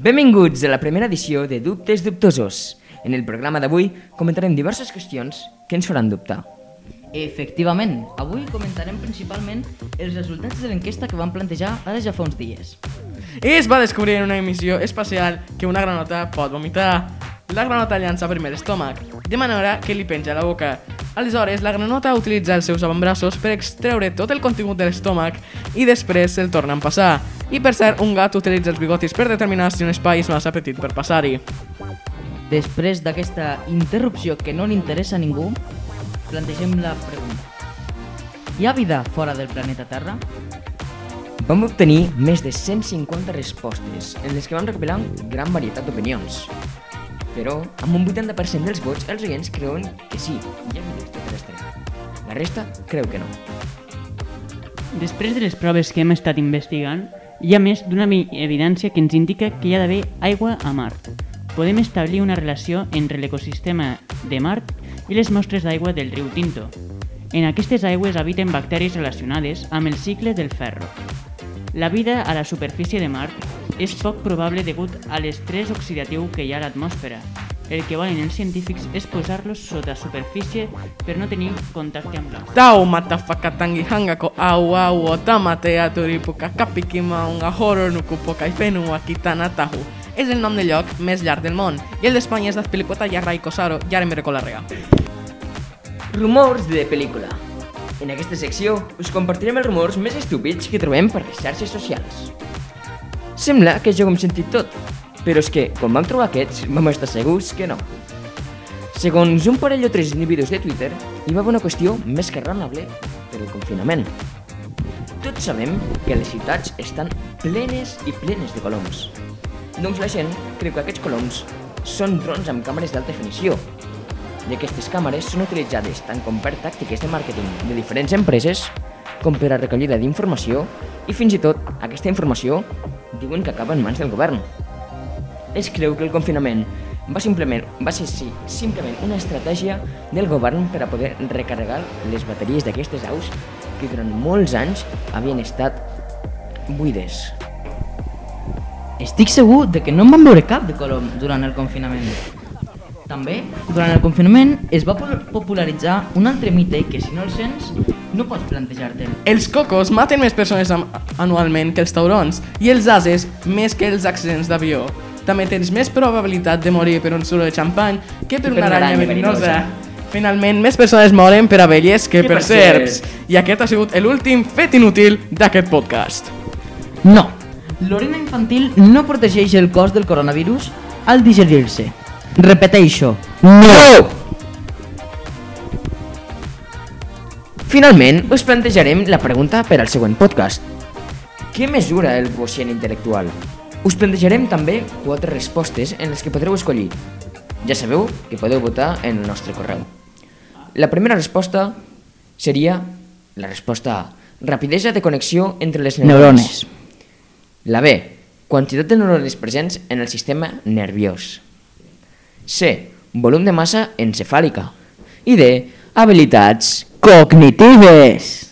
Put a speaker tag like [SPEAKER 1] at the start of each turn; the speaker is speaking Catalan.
[SPEAKER 1] Benvinguts a la primera edició de Dubtes Dubtosos. En el programa d'avui comentarem diverses qüestions que ens faran dubtar.
[SPEAKER 2] Efectivament, avui comentarem principalment els resultats de l'enquesta que van plantejar ara ja fa uns dies.
[SPEAKER 3] Es va descobrir en una emissió espacial que una granota pot vomitar. La granota llança primer l'estómac, de manera que li penja a la boca. Aleshores, la granota utilitza els seus avantbraços per extreure tot el contingut de l'estómac i després se'l torna a passar. I per cert, un gat utilitza els bigotis per determinar si un espai és massa petit per passar-hi.
[SPEAKER 2] Després d'aquesta interrupció que no li interessa a ningú, plantegem la pregunta. Hi ha vida fora del planeta Terra?
[SPEAKER 1] Vam obtenir més de 150 respostes, en les que vam recopilar gran varietat d'opinions. Però, amb un 80% dels vots, els oients creuen que sí, hi ha vida extraterrestre. La resta creu que no.
[SPEAKER 4] Després de les proves que hem estat investigant, hi ha més d'una vi- evidència que ens indica que hi ha d'haver aigua a Mart. Podem establir una relació entre l'ecosistema de Mart i les mostres d'aigua del riu Tinto. En aquestes aigües habiten bacteris relacionades amb el cicle del ferro. La vida a la superfície de Mart és poc probable degut a l'estrès oxidatiu que hi ha a l'atmosfera. El que volen els científics és posar-los sota superfície per no tenir contacte amb l'aigua.
[SPEAKER 3] Tau matafaka tangi hangako au au o tamate aturipuka kapikima unga horror nukupo kaifenu akitana tahu. És el nom del lloc més llarg del món i el d'Espanya és d'Azpilicueta Yarra i Kosaro Yaremere Larrega.
[SPEAKER 1] Rumors de pel·lícula. En aquesta secció us compartirem els rumors més estúpids que trobem per les xarxes socials. Sembla que ja ho hem sentit tot, però és que, quan vam trobar aquests, vam estar segurs que no. Segons un parell o tres individus de Twitter, hi va haver una qüestió més que raonable per el confinament. Tots sabem que les ciutats estan plenes i plenes de coloms. Doncs la gent creu que aquests coloms són drons amb càmeres d'alta definició, i aquestes càmeres són utilitzades tant com per tàctiques de màrqueting de diferents empreses com per a recollida d'informació i fins i tot aquesta informació diuen que acaba en mans del govern. Es creu que el confinament va simplement va ser sí, simplement una estratègia del govern per a poder recarregar les bateries d'aquestes aus que durant molts anys havien estat buides.
[SPEAKER 2] Estic segur de que no en vam veure cap de colom durant el confinament. També, durant el confinament es va popularitzar un altre mite que si no el sents, no pots plantejar-te'l.
[SPEAKER 3] Els cocos maten més persones anualment que els taurons i els ases més que els accidents d'avió. També tens més probabilitat de morir per un suro de xampany que per una aranya verinosa. Finalment, més persones moren per abelles que,
[SPEAKER 1] Que
[SPEAKER 3] per
[SPEAKER 1] per serps.
[SPEAKER 3] I aquest ha sigut l'últim fet inútil d'aquest podcast.
[SPEAKER 2] No, l'orina infantil no protegeix el cos del coronavirus al digerir-se. Repeteixo,
[SPEAKER 1] No! Finalment, us plantejarem la pregunta per al següent podcast. Què mesura el quocient intel·lectual? Us plantejarem també quatre respostes en les que podreu escollir. Ja sabeu que podeu votar en el nostre correu. La primera resposta seria la resposta A. Rapidesa de connexió entre les neurones.
[SPEAKER 2] neurones.
[SPEAKER 1] La B. Quantitat de neurones presents en el sistema nerviós. C. Volum de massa encefàlica. I D. Habilitats cognitives.